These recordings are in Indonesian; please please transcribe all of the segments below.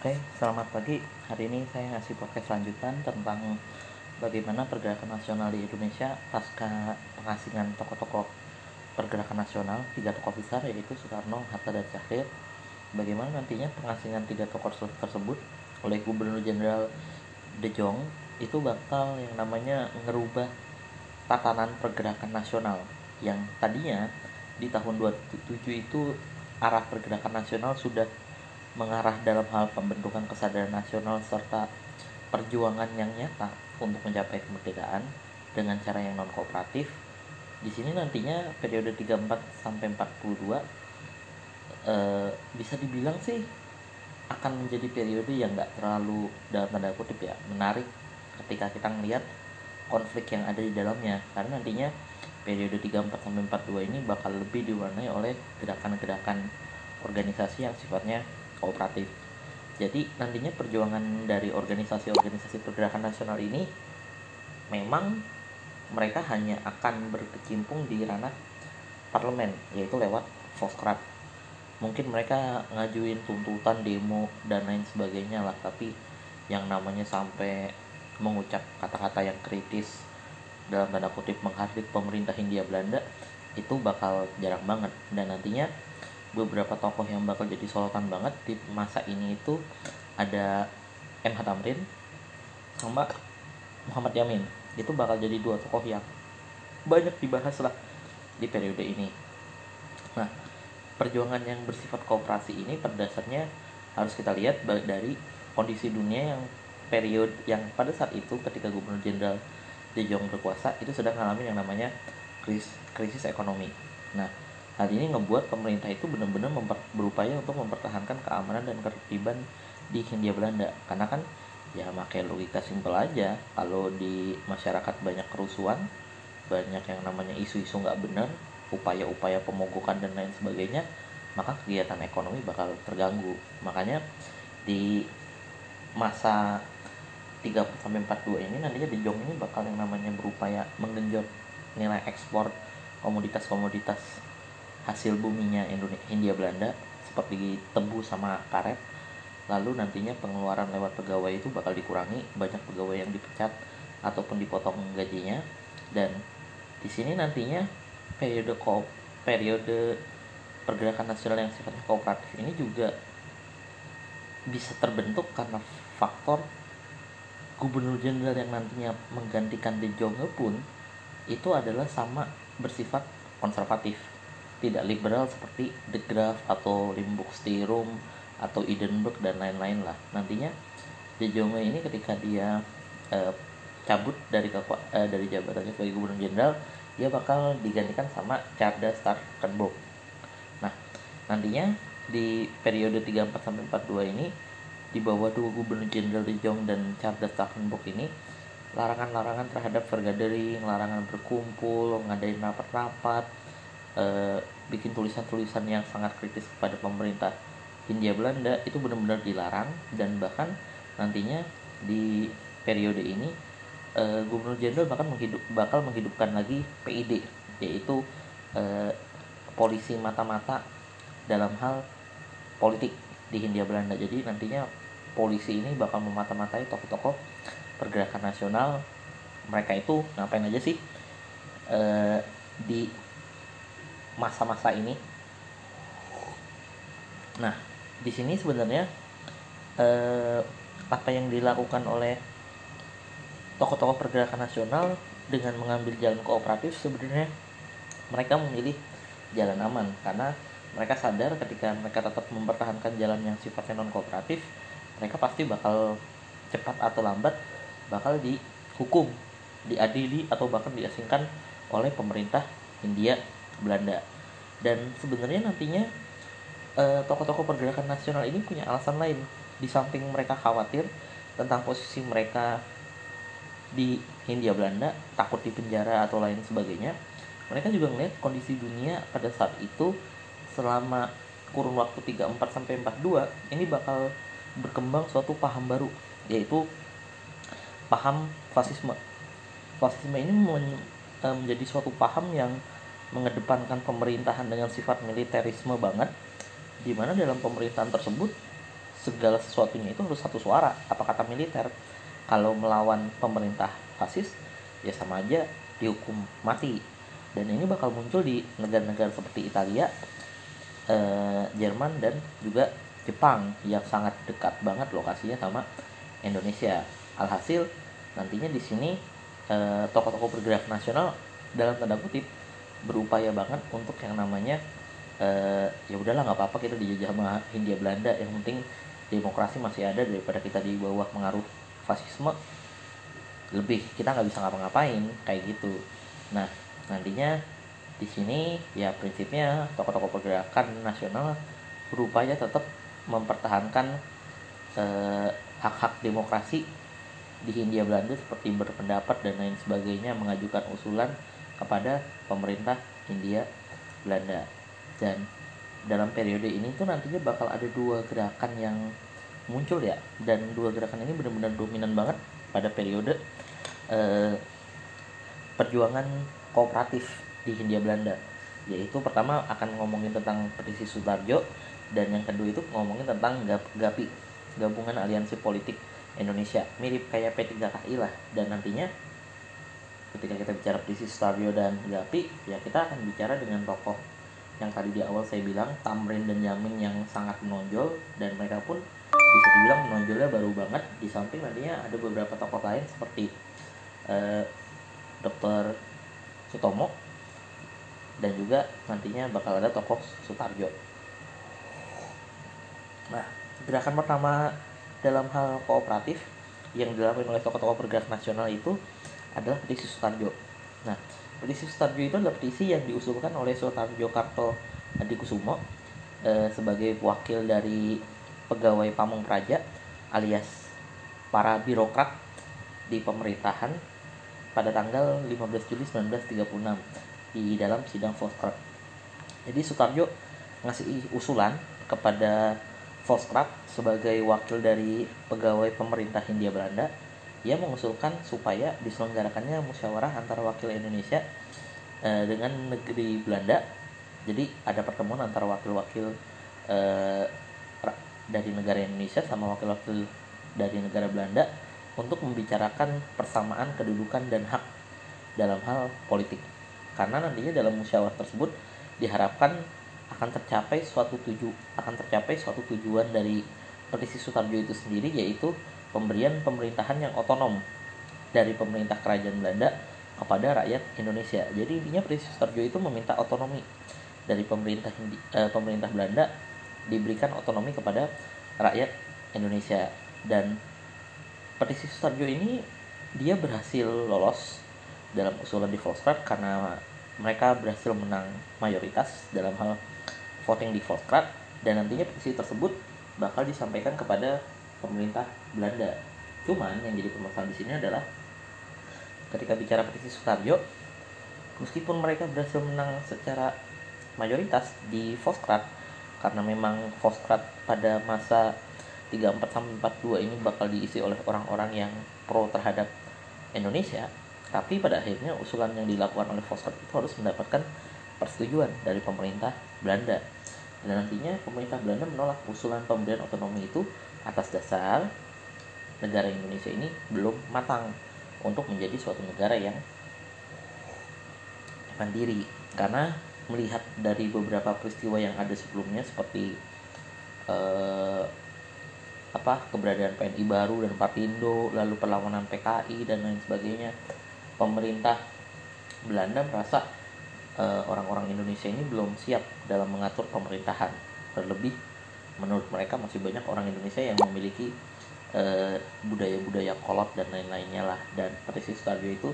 Oke, selamat pagi. Hari ini saya ngasih podcast lanjutan tentang bagaimana pergerakan nasional di Indonesia pasca pengasingan tokoh-tokoh pergerakan nasional tiga tokoh besar yaitu Soekarno, Hatta, dan Syahrir. Bagaimana nantinya pengasingan tiga tokoh tersebut oleh Gubernur Jenderal De Jong itu bakal yang namanya ngerubah tatanan pergerakan nasional yang tadinya di tahun 2007 itu arah pergerakan nasional sudah mengarah dalam hal pembentukan kesadaran nasional serta perjuangan yang nyata untuk mencapai kemerdekaan dengan cara yang non kooperatif. Di sini nantinya periode 34 sampai 42 eh, bisa dibilang sih akan menjadi periode yang nggak terlalu dalam tanda kutip ya menarik ketika kita melihat konflik yang ada di dalamnya karena nantinya periode 34 sampai 42 ini bakal lebih diwarnai oleh gerakan-gerakan organisasi yang sifatnya kooperatif. Jadi nantinya perjuangan dari organisasi-organisasi pergerakan nasional ini memang mereka hanya akan berkecimpung di ranah parlemen yaitu lewat Foskrat. Mungkin mereka ngajuin tuntutan demo dan lain sebagainya lah tapi yang namanya sampai mengucap kata-kata yang kritis dalam tanda kutip menghardik pemerintah Hindia Belanda itu bakal jarang banget dan nantinya beberapa tokoh yang bakal jadi sorotan banget di masa ini itu ada MH Tamrin sama Muhammad Yamin itu bakal jadi dua tokoh yang banyak dibahas lah di periode ini nah perjuangan yang bersifat kooperasi ini pada dasarnya harus kita lihat dari kondisi dunia yang periode yang pada saat itu ketika Gubernur Jenderal De Jong berkuasa itu sedang mengalami yang namanya krisis, krisis ekonomi. Nah, Hal ini membuat pemerintah itu benar-benar berupaya untuk mempertahankan keamanan dan ketertiban di Hindia Belanda. Karena kan ya pakai logika simpel aja, kalau di masyarakat banyak kerusuhan, banyak yang namanya isu-isu nggak benar, upaya-upaya pemogokan dan lain sebagainya, maka kegiatan ekonomi bakal terganggu. Makanya di masa 30 sampai 42 ini nantinya di Jong ini bakal yang namanya berupaya menggenjot nilai ekspor komoditas-komoditas hasil buminya Indonesia Hindia Belanda seperti tebu sama karet. Lalu nantinya pengeluaran lewat pegawai itu bakal dikurangi banyak pegawai yang dipecat ataupun dipotong gajinya. Dan di sini nantinya periode ko periode pergerakan nasional yang sifatnya kooperatif ini juga bisa terbentuk karena faktor gubernur jenderal yang nantinya menggantikan De Jonge pun itu adalah sama bersifat konservatif tidak liberal seperti The Graph atau Limbuk Stirum atau Edinburgh dan lain-lain lah. Nantinya De Jonge ini ketika dia uh, cabut dari uh, dari jabatannya sebagai gubernur jenderal dia bakal digantikan sama Charles Starkenborg nah nantinya di periode 34 sampai 42 ini di bawah dua gubernur jenderal De Jong dan Charles Starkenborg ini larangan-larangan terhadap vergadering, larangan berkumpul, ngadain rapat-rapat, e, bikin tulisan-tulisan yang sangat kritis kepada pemerintah Hindia Belanda itu benar-benar dilarang dan bahkan nantinya di periode ini e, Gubernur Jenderal bahkan menghidup bakal menghidupkan lagi PID yaitu e, polisi mata-mata dalam hal politik di Hindia Belanda. Jadi nantinya polisi ini bakal memata-matai tokoh-tokoh pergerakan nasional. Mereka itu ngapain aja sih? E, di masa-masa ini. Nah, di sini sebenarnya eh, apa yang dilakukan oleh tokoh-tokoh pergerakan nasional dengan mengambil jalan kooperatif sebenarnya mereka memilih jalan aman karena mereka sadar ketika mereka tetap mempertahankan jalan yang sifatnya non kooperatif mereka pasti bakal cepat atau lambat bakal dihukum diadili atau bahkan diasingkan oleh pemerintah India Belanda dan sebenarnya nantinya tokoh tokoh-tokoh pergerakan nasional ini punya alasan lain di samping mereka khawatir tentang posisi mereka di Hindia Belanda takut di penjara atau lain sebagainya mereka juga melihat kondisi dunia pada saat itu selama kurun waktu 34 sampai 42 ini bakal berkembang suatu paham baru yaitu paham fasisme. Fasisme ini eh, menjadi suatu paham yang mengedepankan pemerintahan dengan sifat militerisme banget di mana dalam pemerintahan tersebut segala sesuatunya itu harus satu suara. Apa kata militer? Kalau melawan pemerintah fasis ya sama aja dihukum mati. Dan ini bakal muncul di negara-negara seperti Italia, eh, Jerman dan juga Jepang yang sangat dekat banget lokasinya sama Indonesia. Alhasil nantinya di sini eh, tokoh-tokoh bergerak nasional dalam tanda kutip berupaya banget untuk yang namanya eh, ya udahlah nggak apa-apa kita dijajah sama Hindia Belanda. Yang penting demokrasi masih ada daripada kita di bawah pengaruh fasisme. Lebih kita nggak bisa ngapa-ngapain kayak gitu. Nah nantinya di sini ya prinsipnya tokoh-tokoh pergerakan nasional berupaya tetap mempertahankan eh, hak-hak demokrasi di Hindia Belanda seperti berpendapat dan lain sebagainya mengajukan usulan kepada pemerintah Hindia Belanda. Dan dalam periode ini tuh nantinya bakal ada dua gerakan yang muncul ya. Dan dua gerakan ini benar-benar dominan banget pada periode eh, perjuangan kooperatif di Hindia Belanda. Yaitu pertama akan ngomongin tentang petisi Sutarjo dan yang kedua itu ngomongin tentang GAPI gabungan aliansi politik Indonesia. Mirip kayak P3KI lah. Dan nantinya ketika kita bicara petisi Sutarjo dan GAPI ya kita akan bicara dengan tokoh yang tadi di awal saya bilang Tamrin dan Yamin yang sangat menonjol dan mereka pun bisa dibilang menonjolnya baru banget di samping nantinya ada beberapa tokoh lain seperti uh, Dr. Sutomo dan juga nantinya bakal ada tokoh Sutarjo. Nah, gerakan pertama dalam hal kooperatif yang dilakukan oleh tokoh-tokoh bergerak nasional itu adalah petisi Sutarjo. Nah, petisi Sutarjo itu adalah petisi yang diusulkan oleh Sutarjo Karto Adikusumo eh, sebagai wakil dari pegawai pamong praja alias para birokrat di pemerintahan pada tanggal 15 Juli 1936 di dalam sidang Volkskrab. Jadi Sutarjo ngasih usulan kepada Volkskrab sebagai wakil dari pegawai pemerintah Hindia Belanda ia mengusulkan supaya diselenggarakannya musyawarah antara wakil Indonesia eh, dengan negeri Belanda. Jadi ada pertemuan antara wakil-wakil eh, dari negara Indonesia sama wakil-wakil dari negara Belanda untuk membicarakan persamaan kedudukan dan hak dalam hal politik. Karena nantinya dalam musyawarah tersebut diharapkan akan tercapai suatu tuju akan tercapai suatu tujuan dari petisi Sutarjo itu sendiri yaitu pemberian pemerintahan yang otonom dari pemerintah kerajaan Belanda kepada rakyat Indonesia. Jadi intinya petisi Sutarjo itu meminta otonomi dari pemerintah eh, pemerintah Belanda diberikan otonomi kepada rakyat Indonesia dan petisi Sutarjo ini dia berhasil lolos dalam usulan di Volkskrab karena mereka berhasil menang mayoritas dalam hal voting di Volkskrab dan nantinya petisi tersebut bakal disampaikan kepada pemerintah Belanda. Cuman yang jadi permasalahan di sini adalah ketika bicara petisi Sutarjo, meskipun mereka berhasil menang secara mayoritas di Volkskrab karena memang Volkskrab pada masa 34 sampai 42 ini bakal diisi oleh orang-orang yang pro terhadap Indonesia tapi pada akhirnya usulan yang dilakukan oleh Foster itu harus mendapatkan persetujuan dari pemerintah Belanda dan nantinya pemerintah Belanda menolak usulan pemberian otonomi itu atas dasar negara Indonesia ini belum matang untuk menjadi suatu negara yang mandiri. Karena melihat dari beberapa peristiwa yang ada sebelumnya seperti eh, apa keberadaan PNI baru dan Partindo lalu perlawanan PKI dan lain sebagainya pemerintah Belanda merasa orang-orang Indonesia ini belum siap dalam mengatur pemerintahan. Terlebih menurut mereka masih banyak orang Indonesia yang memiliki budaya budaya-budaya kolot dan lain-lainnya lah. Dan petisi Sutarjo itu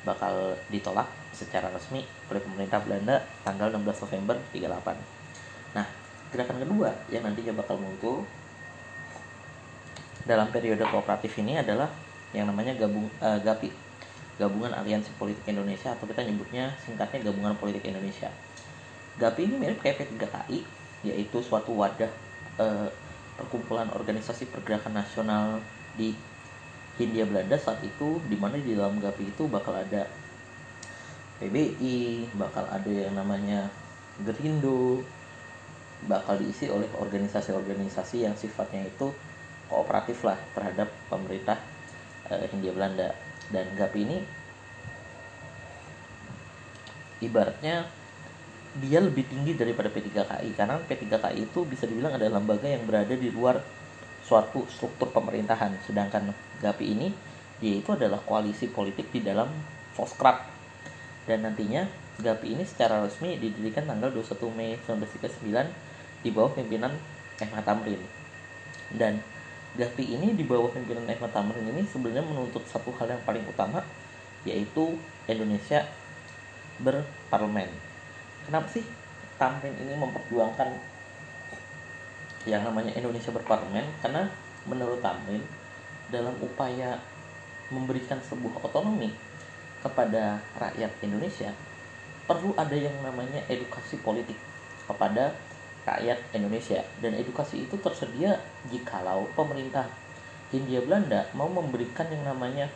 bakal ditolak secara resmi oleh pemerintah Belanda tanggal 16 November 38 nah gerakan kedua yang nantinya bakal muncul dalam periode kooperatif ini adalah yang namanya gabung uh, GAPI Gabungan Aliansi Politik Indonesia atau kita nyebutnya singkatnya Gabungan Politik Indonesia. GAPI ini mirip kayak P3KI yaitu suatu wadah uh, perkumpulan organisasi pergerakan nasional di Hindia Belanda saat itu di mana di dalam GAPI itu bakal ada PBI, bakal ada yang namanya Gerindo, bakal diisi oleh organisasi-organisasi yang sifatnya itu kooperatif lah terhadap pemerintah uh, Hindia Belanda dan GAP ini ibaratnya dia lebih tinggi daripada P3KI karena P3KI itu bisa dibilang adalah lembaga yang berada di luar suatu struktur pemerintahan. Sedangkan GAPI ini dia itu adalah koalisi politik di dalam Foskrap dan nantinya GAPI ini secara resmi didirikan tanggal 21 Mei 1939 di bawah pimpinan Ahmad Tamrin. Dan GAPI ini di bawah pimpinan Ahmad Tamrin ini sebenarnya menuntut satu hal yang paling utama yaitu Indonesia berparlemen. Kenapa sih Tamrin ini memperjuangkan yang namanya Indonesia berparlemen? Karena menurut Tamrin dalam upaya memberikan sebuah otonomi kepada rakyat Indonesia perlu ada yang namanya edukasi politik kepada rakyat Indonesia. Dan edukasi itu tersedia jikalau pemerintah Hindia Belanda mau memberikan yang namanya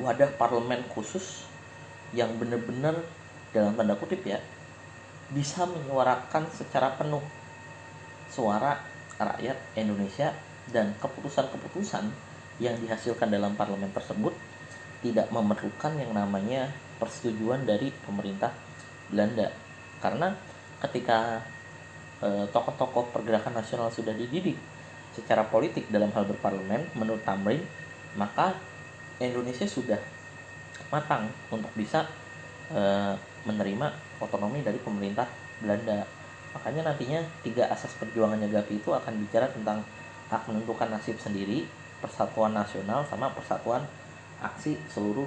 wadah parlemen khusus yang benar-benar dalam tanda kutip ya bisa menyuarakan secara penuh suara rakyat Indonesia dan keputusan-keputusan yang dihasilkan dalam parlemen tersebut tidak memerlukan yang namanya persetujuan dari pemerintah Belanda. Karena ketika tokoh-tokoh pergerakan nasional sudah dididik secara politik dalam hal berparlemen menurut Tamrin maka Indonesia sudah matang untuk bisa e, menerima otonomi dari pemerintah Belanda. Makanya nantinya tiga asas perjuangannya Gavi itu akan bicara tentang hak menentukan nasib sendiri, persatuan nasional sama persatuan aksi seluruh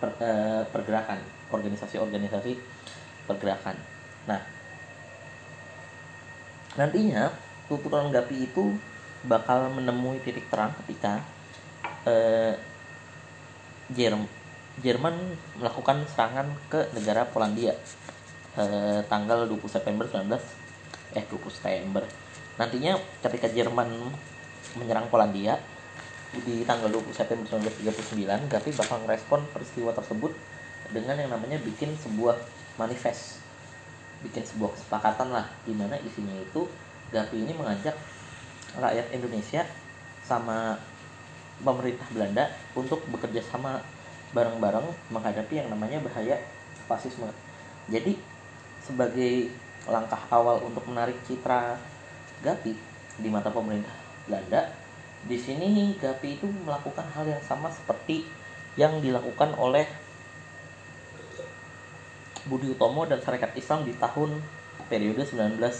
per, e, pergerakan, organisasi-organisasi pergerakan. Nah, nantinya tuturan Gapi itu bakal menemui titik terang ketika eh, Jerman melakukan serangan ke negara Polandia eh, tanggal 20 September 19 eh 20 September. Nantinya ketika Jerman menyerang Polandia di tanggal 20 September 1939, Gavi bakal merespon peristiwa tersebut dengan yang namanya bikin sebuah manifest bikin sebuah kesepakatan lah di mana isinya itu Gavi ini mengajak rakyat Indonesia sama pemerintah Belanda untuk bekerja sama bareng-bareng menghadapi yang namanya bahaya fasisme. Jadi sebagai langkah awal untuk menarik citra Gapi di mata pemerintah Belanda, di sini Gapi itu melakukan hal yang sama seperti yang dilakukan oleh Budi Utomo dan Syarikat Islam di tahun periode 1910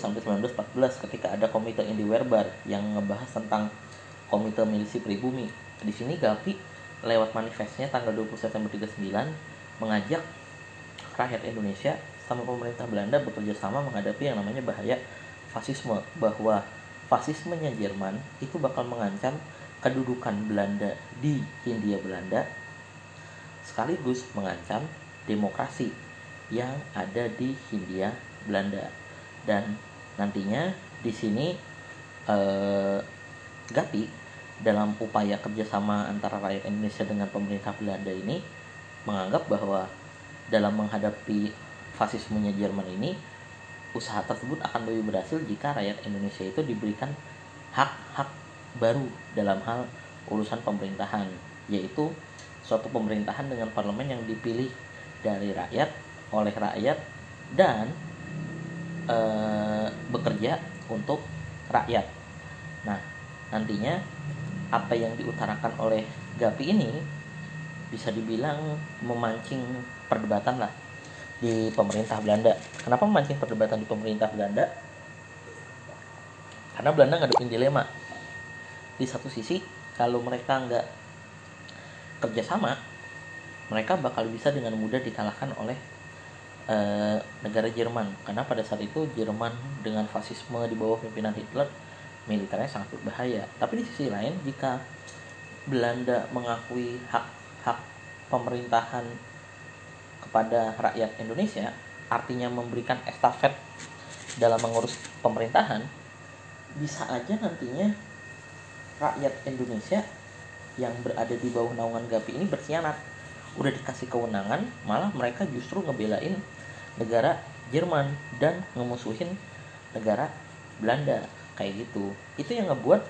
sampai 1914 ketika ada komite Indi Werbar yang ngebahas tentang komite milisi pribumi. Di sini Gapi lewat manifestnya tanggal 20 September 39 mengajak rakyat Indonesia sama pemerintah Belanda bekerja sama menghadapi yang namanya bahaya fasisme bahwa fasismenya Jerman itu bakal mengancam kedudukan Belanda di Hindia Belanda sekaligus mengancam demokrasi yang ada di Hindia Belanda. Dan nantinya di sini eh, Gapi dalam upaya kerjasama antara rakyat Indonesia dengan pemerintah Belanda ini menganggap bahwa dalam menghadapi fasismenya Jerman ini usaha tersebut akan lebih berhasil jika rakyat Indonesia itu diberikan hak-hak baru dalam hal urusan pemerintahan yaitu suatu pemerintahan dengan parlemen yang dipilih dari rakyat oleh rakyat dan e, bekerja untuk rakyat. Nah, nantinya apa yang diutarakan oleh Gapi ini bisa dibilang memancing perdebatan lah di pemerintah Belanda. Kenapa memancing perdebatan di pemerintah Belanda? Karena Belanda ngadepin dilema. Di satu sisi, kalau mereka nggak kerjasama, mereka bakal bisa dengan mudah dikalahkan oleh e, negara Jerman. Karena pada saat itu Jerman dengan fasisme di bawah pimpinan Hitler militernya sangat berbahaya. Tapi di sisi lain, jika Belanda mengakui hak-hak pemerintahan kepada rakyat Indonesia, artinya memberikan estafet dalam mengurus pemerintahan, bisa aja nantinya rakyat Indonesia yang berada di bawah naungan GAPI ini berkhianat. Udah dikasih kewenangan, malah mereka justru ngebelain negara Jerman dan ngemusuhin negara Belanda. Kayak gitu. Itu yang ngebuat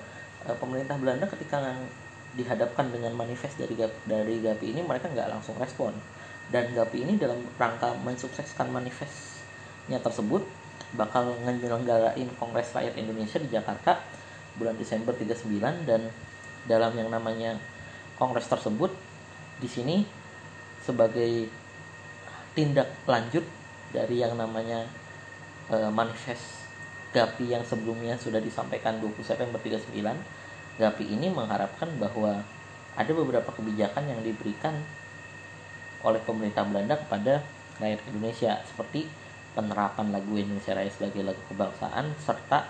uh, pemerintah Belanda ketika dihadapkan dengan manifest dari dari GAPI ini mereka nggak langsung respon. Dan GAPI ini dalam rangka mensukseskan manifestnya tersebut bakal nyelenggarain Kongres Rakyat Indonesia di Jakarta bulan Desember 39 dan dalam yang namanya kongres tersebut di sini sebagai tindak lanjut dari yang namanya e, manifest GAPI yang sebelumnya sudah disampaikan 20 September 39 GAPI ini mengharapkan bahwa ada beberapa kebijakan yang diberikan oleh pemerintah Belanda kepada rakyat Indonesia seperti penerapan lagu Indonesia Raya sebagai lagu kebangsaan serta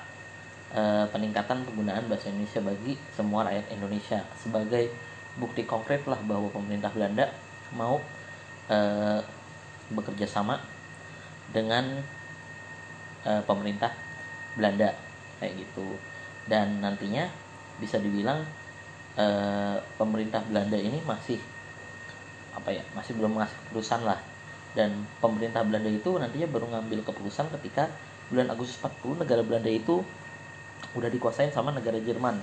e, peningkatan penggunaan bahasa Indonesia bagi semua rakyat Indonesia. Sebagai bukti konkret lah bahwa pemerintah Belanda mau e, bekerja sama dengan e, pemerintah Belanda kayak gitu. Dan nantinya bisa dibilang e, pemerintah Belanda ini masih apa ya masih belum mengasih keputusan lah. Dan pemerintah Belanda itu nantinya baru ngambil keputusan ketika bulan Agustus 40 negara Belanda itu udah dikuasain sama negara Jerman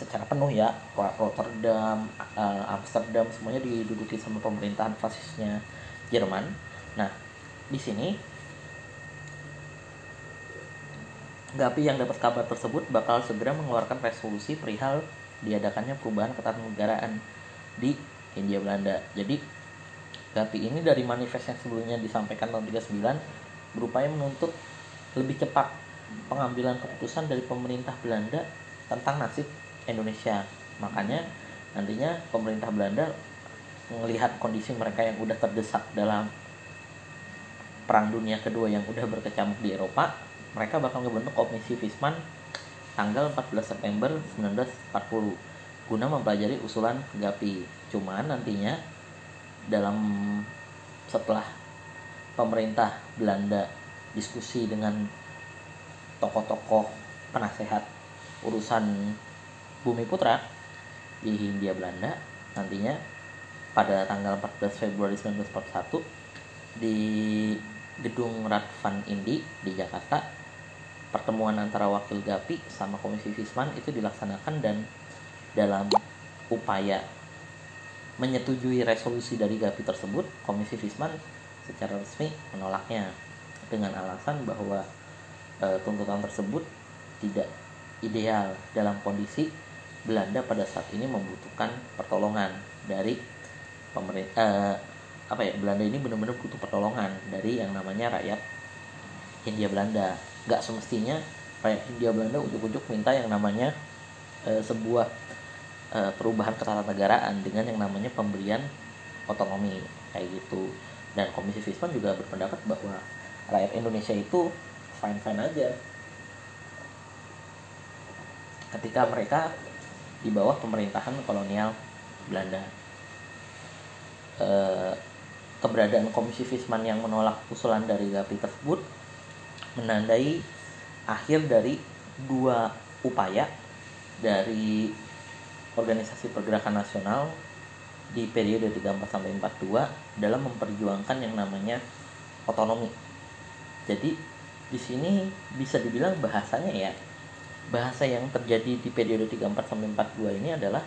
secara penuh ya Rotterdam, uh, Amsterdam semuanya diduduki sama pemerintahan fasisnya Jerman. Nah, di sini Gapi yang dapat kabar tersebut bakal segera mengeluarkan resolusi perihal diadakannya perubahan ketatanegaraan di Hindia Belanda. Jadi Gapi ini dari manifest yang sebelumnya disampaikan tahun 39 berupaya menuntut lebih cepat pengambilan keputusan dari pemerintah Belanda tentang nasib Indonesia. Makanya nantinya pemerintah Belanda melihat kondisi mereka yang udah terdesak dalam perang dunia kedua yang udah berkecamuk di Eropa, mereka bakal ngebentuk komisi Fisman tanggal 14 September 1940 guna mempelajari usulan GAPI. Cuman nantinya dalam setelah pemerintah Belanda diskusi dengan tokoh-tokoh penasehat urusan Bumi Putra di Hindia Belanda nantinya pada tanggal 14 Februari 1941 di gedung Radvan Indi di Jakarta pertemuan antara wakil GAPI sama Komisi Fisman itu dilaksanakan dan dalam upaya menyetujui resolusi dari GAPI tersebut Komisi Fisman secara resmi menolaknya dengan alasan bahwa e, tuntutan tersebut tidak ideal dalam kondisi Belanda pada saat ini membutuhkan pertolongan dari pemerintah eh, apa ya Belanda ini benar-benar butuh pertolongan dari yang namanya rakyat Hindia Belanda. Nggak semestinya rakyat Hindia Belanda ujuk-ujuk minta yang namanya eh, sebuah eh, perubahan ketatanegaraan dengan yang namanya pemberian otonomi kayak gitu. Dan Komisi Fisman juga berpendapat bahwa rakyat Indonesia itu fine-fine aja ketika mereka di bawah pemerintahan kolonial Belanda. E, keberadaan Komisi Fisman yang menolak usulan dari GAPI tersebut menandai akhir dari dua upaya dari organisasi pergerakan nasional di periode 34 sampai 42 dalam memperjuangkan yang namanya otonomi. Jadi di sini bisa dibilang bahasanya ya bahasa yang terjadi di periode 34 sampai 42 ini adalah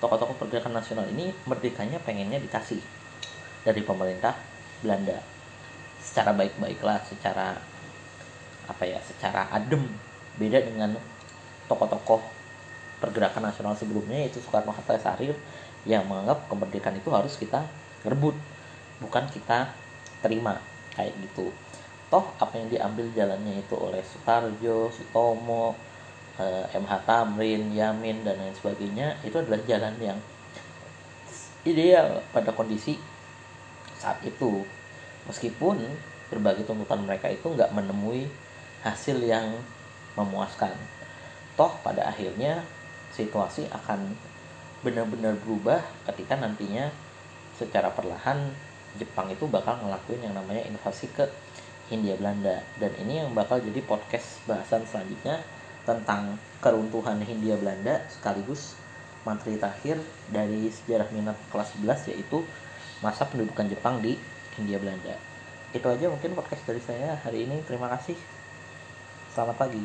tokoh-tokoh pergerakan nasional ini merdekanya pengennya dikasih dari pemerintah Belanda. Secara baik-baiklah secara apa ya secara adem. Beda dengan tokoh-tokoh pergerakan nasional sebelumnya yaitu Soekarno Hatta Sarir yang menganggap kemerdekaan itu harus kita rebut bukan kita terima kayak gitu toh apa yang diambil jalannya itu oleh Soekarjo, Sutomo, eh, MH Tamrin, Yamin dan lain sebagainya itu adalah jalan yang ideal pada kondisi saat itu. Meskipun berbagai tuntutan mereka itu nggak menemui hasil yang memuaskan. Toh pada akhirnya situasi akan benar-benar berubah ketika nantinya secara perlahan Jepang itu bakal ngelakuin yang namanya invasi ke Hindia Belanda. Dan ini yang bakal jadi podcast bahasan selanjutnya tentang keruntuhan Hindia Belanda sekaligus materi terakhir dari sejarah minat kelas 11 yaitu masa pendudukan Jepang di Hindia Belanda. itu aja mungkin podcast dari saya hari ini. Terima kasih. Selamat pagi